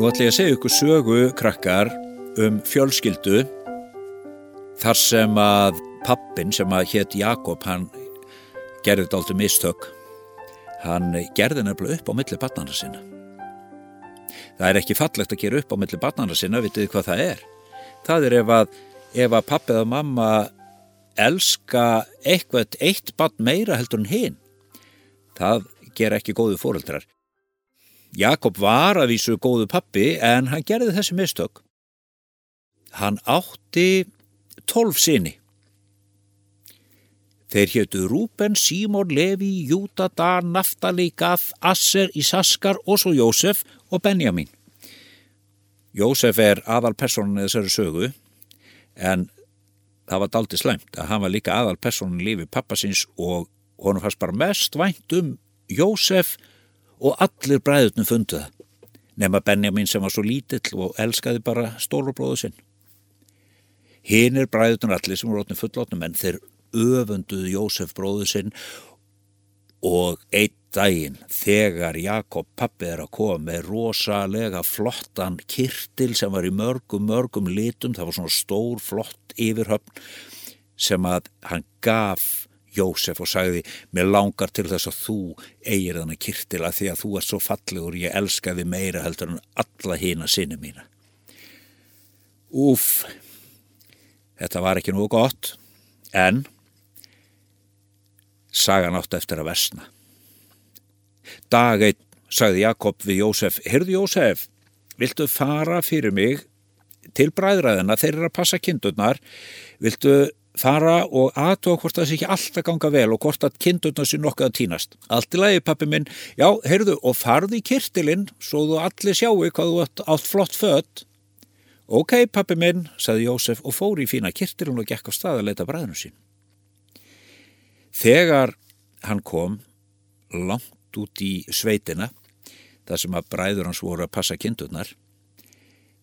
Nú ætlum ég að segja ykkur sögu krakkar um fjölskyldu þar sem að pappin sem að hétt Jakob hann gerði þetta aldrei mistök. Hann gerði nefnilega upp á milli barnana sinna. Það er ekki fallegt að gera upp á milli barnana sinna vitið hvað það er? Það er ef að, ef að pappið og mamma elska eitthvað eitt barn meira heldur en hinn það ger ekki góðu fóreldrar Jakob var að vísu góðu pappi en hann gerði þessi mistök. Hann átti tólf sinni. Þeir héttu Rúben, Símor, Levi, Júta, Dan, Naftali, Gath, Asser, Isaskar og svo Jósef og Benjamin. Jósef er aðal personin þessari sögu en það var daldi slæmt að hann var líka aðal personin lífi pappasins og honum fannst bara mest vænt um Jósef og allir bræðurnum fundu það. Nefna Benjamin sem var svo lítill og elskaði bara stórubróðu sinn. Hinn er bræðurnum allir sem voru óttin fullotnum en þeir öfunduðu Jósef bróðu sinn og einn daginn þegar Jakob pappið er að koma með rosalega flottan kirtil sem var í mörgum, mörgum litum, það var svona stór flott yfirhöfn sem að hann gaf Jósef og sagði mér langar til þess að þú eigir þannig kirtila því að þú er svo fallegur ég elska þið meira heldur en alla hína sinni mína. Úf, þetta var ekki nú gott en sagan átt eftir að versna. Dag einn sagði Jakob við Jósef, Hyrðu Jósef, viltu fara fyrir mig til bræðræðina, þeir eru að passa kindurnar, viltu fara og aðtóa hvort það sé ekki alltaf ganga vel og hvort að kindurna sé nokkuð að týnast. Allt í lagi pappi minn, já, heyrðu, og farði í kirtilinn svo þú allir sjáu hvað þú átt, átt flott fött. Ok, pappi minn, saði Jósef og fór í fína kirtilinn og gekk á stað að leita bræðinu sín. Þegar hann kom langt út í sveitina, þar sem að bræður hans voru að passa kindurnar,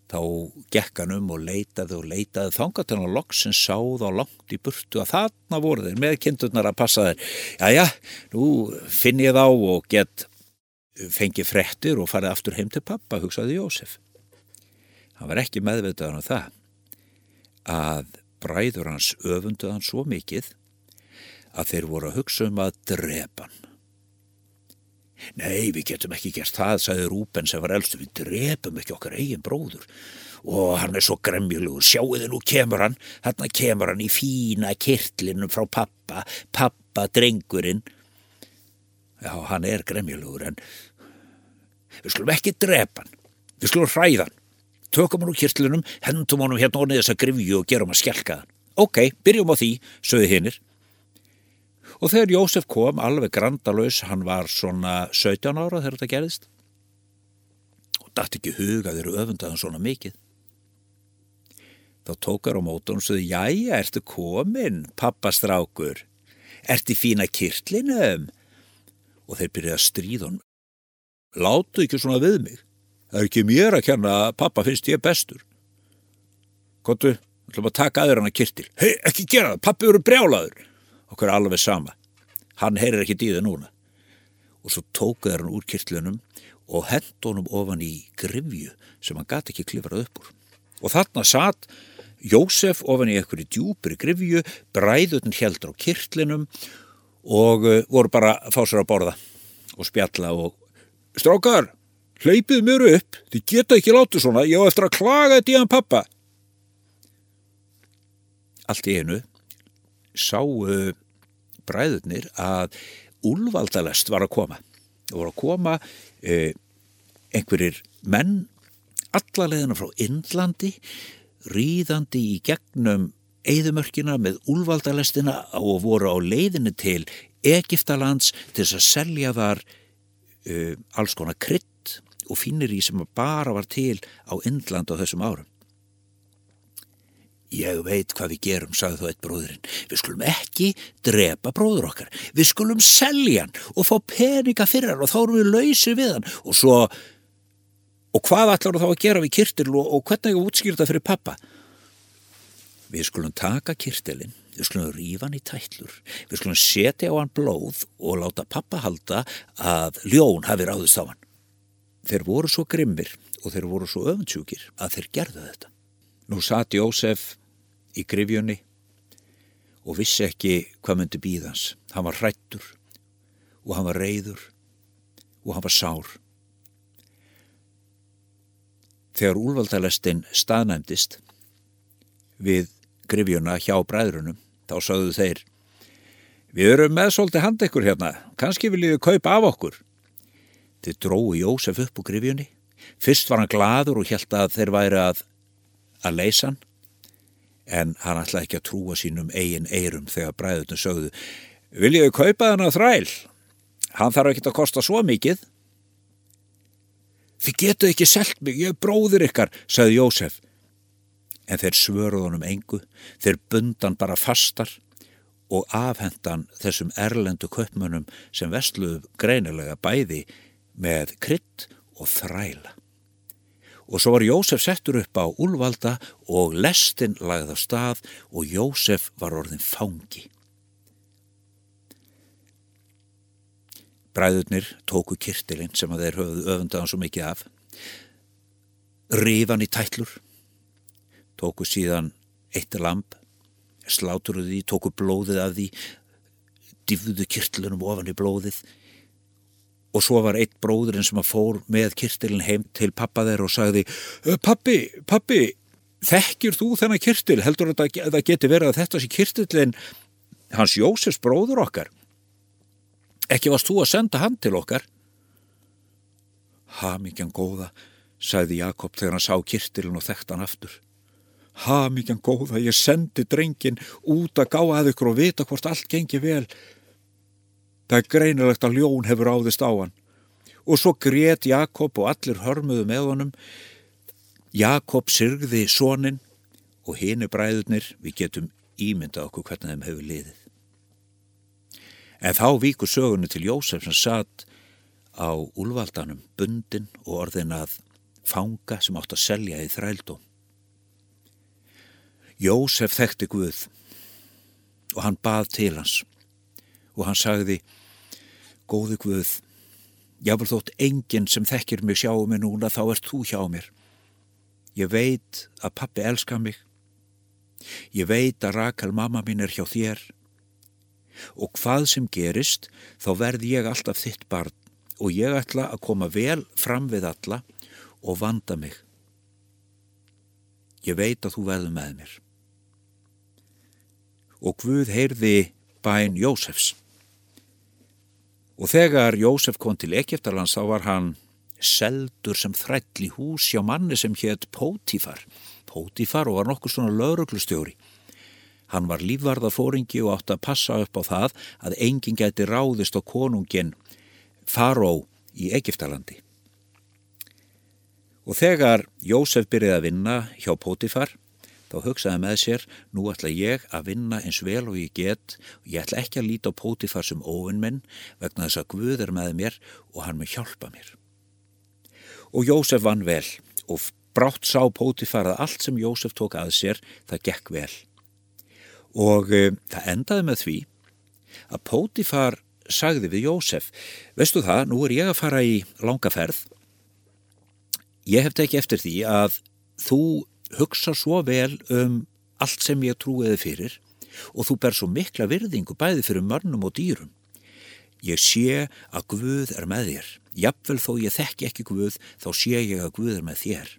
Þá gekk hann um og leitaði og leitaði þangat hann á loksin sáð á langt í burtu að þarna voru þeir með kindurnar að passa þeir. Jæja, nú finn ég þá og get fengið frettir og farið aftur heim til pappa, hugsaði Jósef. Hann var ekki meðvitaðan á um það að bræður hans öfunduð hann svo mikið að þeir voru að hugsa um að drepa hann. Nei, við getum ekki gert það, sagði Rúben sem var elstu, við drepum ekki okkar eigin bróður. Og hann er svo gremmjulegur, sjáuði nú kemur hann, hann kemur hann í fína kirtlinum frá pappa, pappa drengurinn. Já, hann er gremmjulegur en við skulum ekki drepa hann, við skulum hræða hann, tökum hann úr kirtlinum, hendum honum hérna og neðast að grifju og gerum að skjálka hann. Ok, byrjum á því, sögðu hinnir. Og þegar Jósef kom alveg grandalös, hann var svona 17 ára þegar þetta gerðist og dætt ekki huga þeirra öfundaðan svona mikið. Þá tókar á mótun og sögðu, jæja, ertu komin, pappastrákur, ertu fína kirtlinum? Og þeir byrjaði að stríða hann. Látu ekki svona við mig. Það er ekki mér að kenna að pappa finnst ég bestur. Kontu, við ætlum að taka aður hann að kirtil. Hei, ekki gera það, pappi eru brjálaður okkur alveg sama. Hann heyrir ekki dýða núna. Og svo tókuður hann úr kirtlunum og hend honum ofan í grifju sem hann gati ekki klifrað upp úr. Og þarna satt Jósef ofan í einhverju djúpri grifju bræðutn heldur á kirtlinum og uh, voru bara að fá sér að borða og spjalla og strákar, hleypið mér upp. Þið geta ekki látið svona, ég á eftir að klaga þetta í hann pappa allt í einu sáu bræðurnir að úlvaldalest var að koma. Það voru að koma eh, einhverjir menn allalegðina frá Indlandi, ríðandi í gegnum eðumörkina með úlvaldalestina og voru á leiðinu til Egiptalands til þess að selja þar uh, alls konar krydd og finnir í sem bara var til á Indland á þessum árum. Ég veit hvað við gerum, sagði þú eitt bróðurinn. Við skulum ekki drepa bróður okkar. Við skulum selja hann og fá peninga fyrir hann og þá erum við lausið við hann. Og svo, og hvað ætlar þá að gera við kirtil og, og hvernig ég útskýrta fyrir pappa? Við skulum taka kirtilinn, við skulum rífa hann í tætlur, við skulum setja á hann blóð og láta pappa halda að ljón hafi ráðist á hann. Þeir voru svo grimmir og þeir voru svo öfundsjúkir að þeir gerðu þetta. Nú satt Jósef í grifjunni og vissi ekki hvað myndi býðans. Hann var hrættur og hann var reyður og hann var sár. Þegar úlvaldalestin staðnæmdist við grifjuna hjá bræðrunum þá sagðu þeir Við erum með svolítið handekkur hérna, kannski viljið við kaupa af okkur. Þið dróðu Jósef upp úr grifjunni. Fyrst var hann gladur og held að þeir væri að, að leysa hann, en hann ætlaði ekki að trúa sínum eigin eirum þegar bræðutinu sögðu Viljið við kaupa hann að þræl? Hann þarf ekki að kosta svo mikið. Þið getu ekki selt mig, ég er bróðir ykkar, sagði Jósef. En þeir svöruð honum engu, þeir bundan bara fastar og afhendan þessum erlendu köpmönnum sem vestluðu greinilega bæði með krydd og þræla. Og svo var Jósef settur upp á úlvalda og lestin lagði á stað og Jósef var orðin fangi. Bræðurnir tóku kirtilinn sem að þeir höfðu öfundaðan svo mikið af, rifan í tætlur, tóku síðan eitt lamp sláturuðu því, tóku blóðið af því, diffuðu kirtlunum ofan í blóðið og svo var eitt bróðurinn sem að fór með kirtilin heim til pappa þeir og sagði Pappi, pappi, þekkjur þú þennan kirtil? Heldur að það geti verið að þetta sé kirtilin hans Jósefs bróður okkar? Ekki varst þú að senda hann til okkar? Ha, mikið góða, sagði Jakob þegar hann sá kirtilin og þekkt hann aftur. Ha, mikið góða, ég sendi drengin út að gá að ykkur og vita hvort allt gengi vel. Það er greinilegt að ljón hefur áðist á hann. Og svo grét Jakob og allir hörmuðu með honum. Jakob syrgði sónin og hinu bræðurnir við getum ímyndað okkur hvernig þeim hefur liðið. En þá víkur sögunu til Jósef sem satt á úlvaldanum, bundin og orðin að fanga sem átt að selja í þrældóm. Jósef þekkti Guð og hann bað til hans og hann sagði Góði Guð, jáfnveld þótt enginn sem þekkir mig sjá mig núna þá ert þú hjá mér. Ég veit að pappi elska mig. Ég veit að Rakel mamma mín er hjá þér. Og hvað sem gerist þá verð ég alltaf þitt barn og ég ætla að koma vel fram við alla og vanda mig. Ég veit að þú verður með mér og Guð heyrði bæn Jósefs. Og þegar Jósef kom til Egiptarlands þá var hann seldur sem þræll í hús hjá manni sem hétt Pótífar. Pótífar og var nokkur svona lauruglustjóri. Hann var lífvarðafóringi og átti að passa upp á það að enginn geti ráðist á konungin Faró í Egiptalandi. Og þegar Jósef byrjaði að vinna hjá Pótífar þá hugsaði með sér, nú ætla ég að vinna eins vel og ég get og ég ætla ekki að líta á Pótifar sem óvinn minn vegna þess að Guð er með mér og hann mun hjálpa mér. Og Jósef vann vel og brátt sá Pótifar að allt sem Jósef tók að sér, það gekk vel. Og e, það endaði með því að Pótifar sagði við Jósef, veistu það, nú er ég að fara í langa ferð, ég hef tekið eftir því að þú hugsa svo vel um allt sem ég trúiði fyrir og þú ber svo mikla virðingu bæði fyrir mörnum og dýrum. Ég sé að Guð er með þér. Jafnvel þó ég þekki ekki Guð, þá sé ég að Guð er með þér.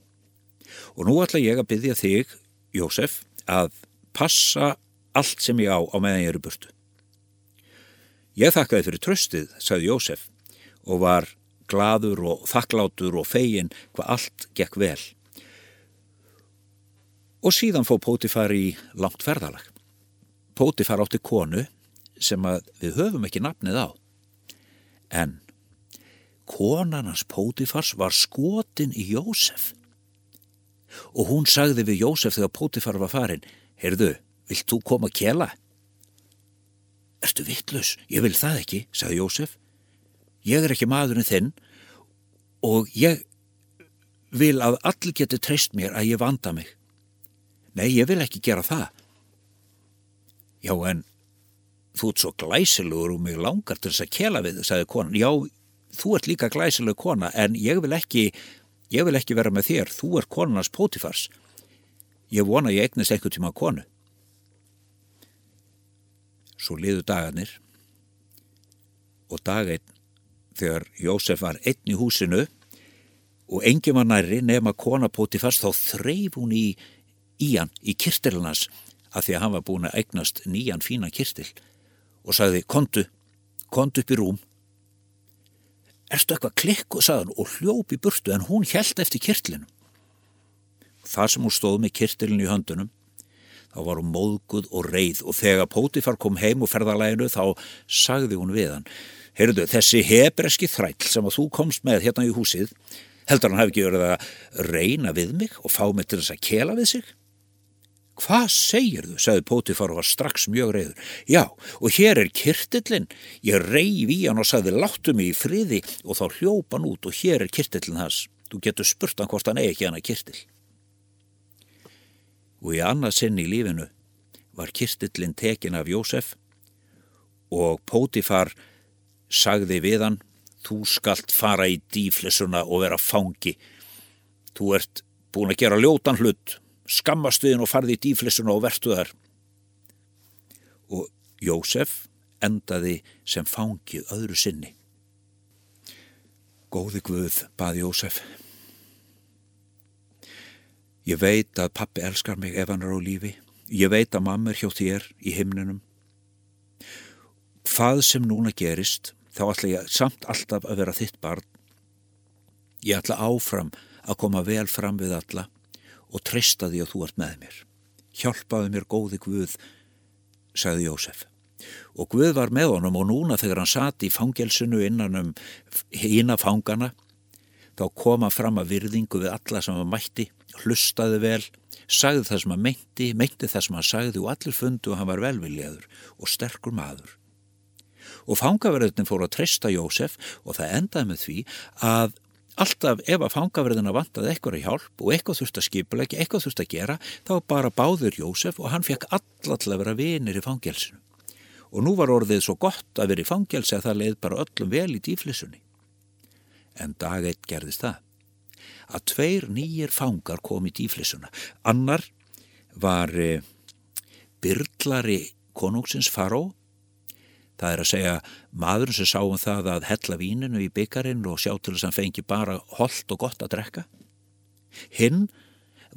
Og nú ætla ég að byggja þig, Jósef, að passa allt sem ég á á meðan ég eru burtu. Ég þakkaði fyrir tröstið, sagði Jósef, og var gladur og þakklátur og fegin hvað allt gekk vel og síðan fóð Pótifar í langt ferðalag. Pótifar átti konu sem við höfum ekki nafnið á. En konanans Pótifars var skotin í Jósef. Og hún sagði við Jósef þegar Pótifar var farin, heyrðu, vilt þú koma að kjela? Erstu vittlus? Ég vil það ekki, sagði Jósef. Ég er ekki maðurinn þinn og ég vil að allir geti treyst mér að ég vanda mig. Nei, ég vil ekki gera það. Já, en þú ert svo glæsilegur og mig langar til þess að kela við, sagði konan. Já, þú ert líka glæsileg kona, en ég vil ekki ég vil ekki vera með þér, þú er konunars pótifars. Ég vona ég eignist einhver tíma konu. Svo liðu dagarnir og dag einn þegar Jósef var einn í húsinu og engin var nærri nefn að kona pótifars þá þreif hún í, í hann, í kirtilnans að því að hann var búin að eignast nýjan fína kirtil og sagði, kontu, kontu upp í rúm. Erstu eitthvað klikku, sagðan, og hljóp í burtu en hún held eftir kirtlinum. Þar sem hún stóð með kirtilin í höndunum, þá var hún móðguð og reið og þegar Pótifar kom heim og ferðalæginu þá sagði hún við hann, heyrðu, þessi hebreski þræll sem að þú komst með hérna í húsið, heldur hann hafi ekki verið að reyna við mig og fá mig til þess að kela við sig? Hvað segir þú? sagði Pótifar og var strax mjög reyður. Já, og hér er kirtillin. Ég reyf í hann og sagði láttu mig í friði og þá hljópa hann út og hér er kirtillin hans. Þú getur spurt hann hvort hann eigi ekki hann að kirtill. Og í annað sinn í lífinu var kirtillin tekin af Jósef og Pótifar sagði við hann þú skalt fara í dýflissuna og vera fangi. Þú ert búin að gera ljótan hlutt skammastuðin og farði í dýflissuna og vertu þar. Og Jósef endaði sem fangið öðru sinni. Góði Guð, baði Jósef. Ég veit að pappi elskar mig ef hann er á lífi. Ég veit að mamma er hjá þér í himnunum. Hvað sem núna gerist, þá ætla ég samt alltaf að vera þitt barn. Ég ætla áfram að koma vel fram við alla og treysta því að þú ert með mér. Hjálpaði mér góði Guð, sagði Jósef. Og Guð var með honum og núna þegar hann sati í fangelsinu innan um hína fangana, þá koma fram að virðingu við alla sem hann mætti, hlustaði vel, sagði það sem hann meinti, meinti það sem hann sagði og allir fundu og hann var velviljaður og sterkur maður. Og fangaverðin fór að treysta Jósef og það endaði með því að Alltaf ef að fangaverðina vantaði eitthvað í hjálp og eitthvað þurft að skipulegja, eitthvað þurft að gera, þá bara báður Jósef og hann fekk allallega að vera vinir í fangelsinu. Og nú var orðið svo gott að vera í fangelsi að það leið bara öllum vel í dýflissunni. En dag eitt gerðist það. Að tveir nýjir fangar kom í dýflissuna. Annar var eh, byrlari konungsins faró Það er að segja maður sem sáum það að hella víninu í byggarinn og sjá til þess að hann fengi bara holdt og gott að drekka. Hinn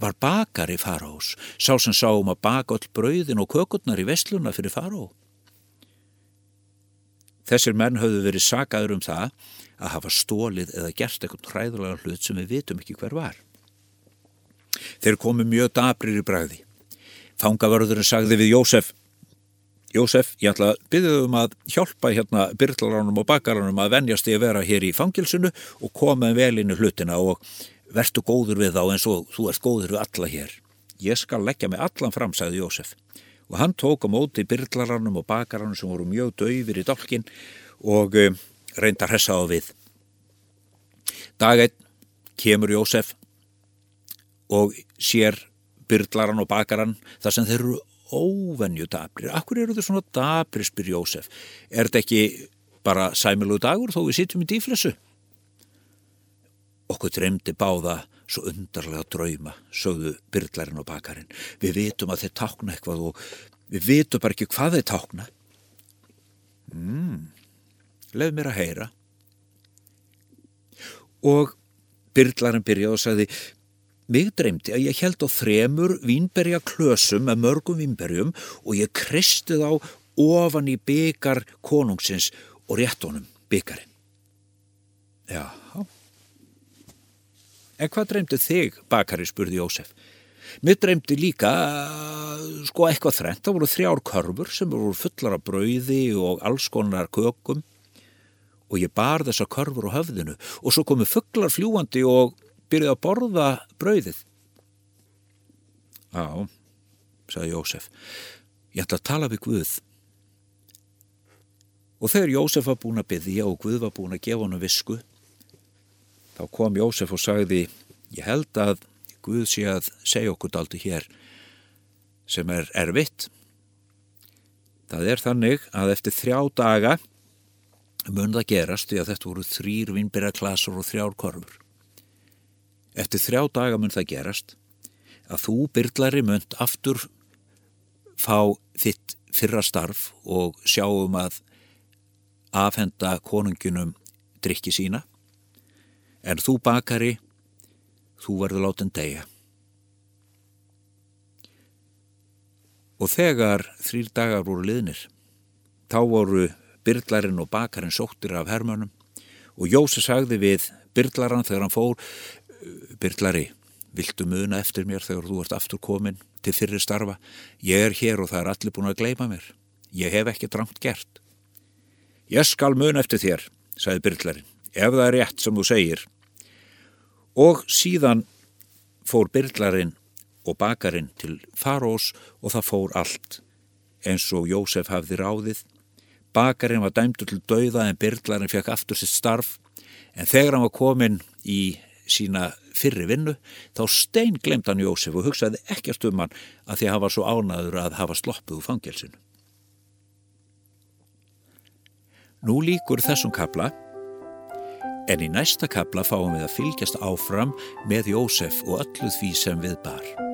var bakari farós, sá sem sáum að baka öll brauðin og kökurnar í vestluna fyrir faró. Þessir menn höfðu verið sagaður um það að hafa stólið eða gert eitthvað hræðulega hlut sem við vitum ekki hver var. Þeir komu mjög dabrir í bræði. Fangavörðurinn sagði við Jósef Jósef, ég ætla að byggja um að hjálpa hérna byrðlaránum og bakaránum að venjast í að vera hér í fangilsinu og koma vel inn í hlutina og verðtu góður við þá eins og þú ert góður við alla hér. Ég skal leggja mig allan fram, sagði Jósef. Og hann tók á móti byrðlaránum og bakaránum sem voru mjög döfir í dálkin og um, reynda að hressa á við. Daginn kemur Jósef og sér byrðlaran og bakaran þar sem þeir eru óvenju dabrir. Akkur eru þau svona dabrir, spyr Jósef. Er þetta ekki bara sæmilu dagur þó við sittum í dýflissu? Okkur dreymdi báða svo undarlega drauma, sögðu byrlarinn og bakarinn. Við vitum að þeir tákna eitthvað og við vitum bara ekki hvað þeir tákna. Mm, leið mér að heyra. Og byrlarinn byrjaði og sagði Mig dreymdi að ég held á þremur vínberja klösum með mörgum vínberjum og ég kristi þá ofan í byggar konungsins og réttonum byggarinn. Já. En hvað dreymdi þig, bakari, spurði Jósef. Mér dreymdi líka, sko, eitthvað þrent. Það voru þrjár körfur sem voru fullar af brauði og alls konar kökum og ég bar þessa körfur á höfðinu og svo komu fugglar fljúandi og byrjuð að borða brauðið. Já, sagði Jósef, ég ætla að tala við Guð. Og þegar Jósef var búin að byggja og Guð var búin að gefa hann visku, þá kom Jósef og sagði, ég held að Guð sé að segja okkur daldi hér sem er erfitt. Það er þannig að eftir þrjá daga mun það gerast því að þetta voru þrýr vinnbyrja klasur og þrjár korfur. Eftir þrjá daga mun það gerast að þú byrlari munt aftur fá þitt fyrra starf og sjáum að afhenda konunginum drikki sína. En þú bakari þú verður látin degja og þegar þrýr dagar voru liðnir þá voru byrlarinn og bakarinn sóttir af hermönum og Jósi sagði við byrlaran þegar hann fór byrlari, viltu muna eftir mér þegar þú ert aftur komin til fyrir starfa ég er hér og það er allir búin að gleima mér ég hef ekki drangt gert Ég skal mun eftir þér, sagði Byrlarinn, ef það er rétt sem þú segir. Og síðan fór Byrlarinn og bakarinn til Farós og það fór allt, eins og Jósef hafði ráðið. Bakarinn var dæmdur til dauða en Byrlarinn fekk aftur sitt starf, en þegar hann var komin í sína fyrri vinnu, þá stein glemt hann Jósef og hugsaði ekkert um hann að því að hann var svo ánaður að hafa sloppuð úr fangelsinu. Nú líkur þessum kabla en í næsta kabla fáum við að fylgjast áfram með Jósef og öllu því sem við bar.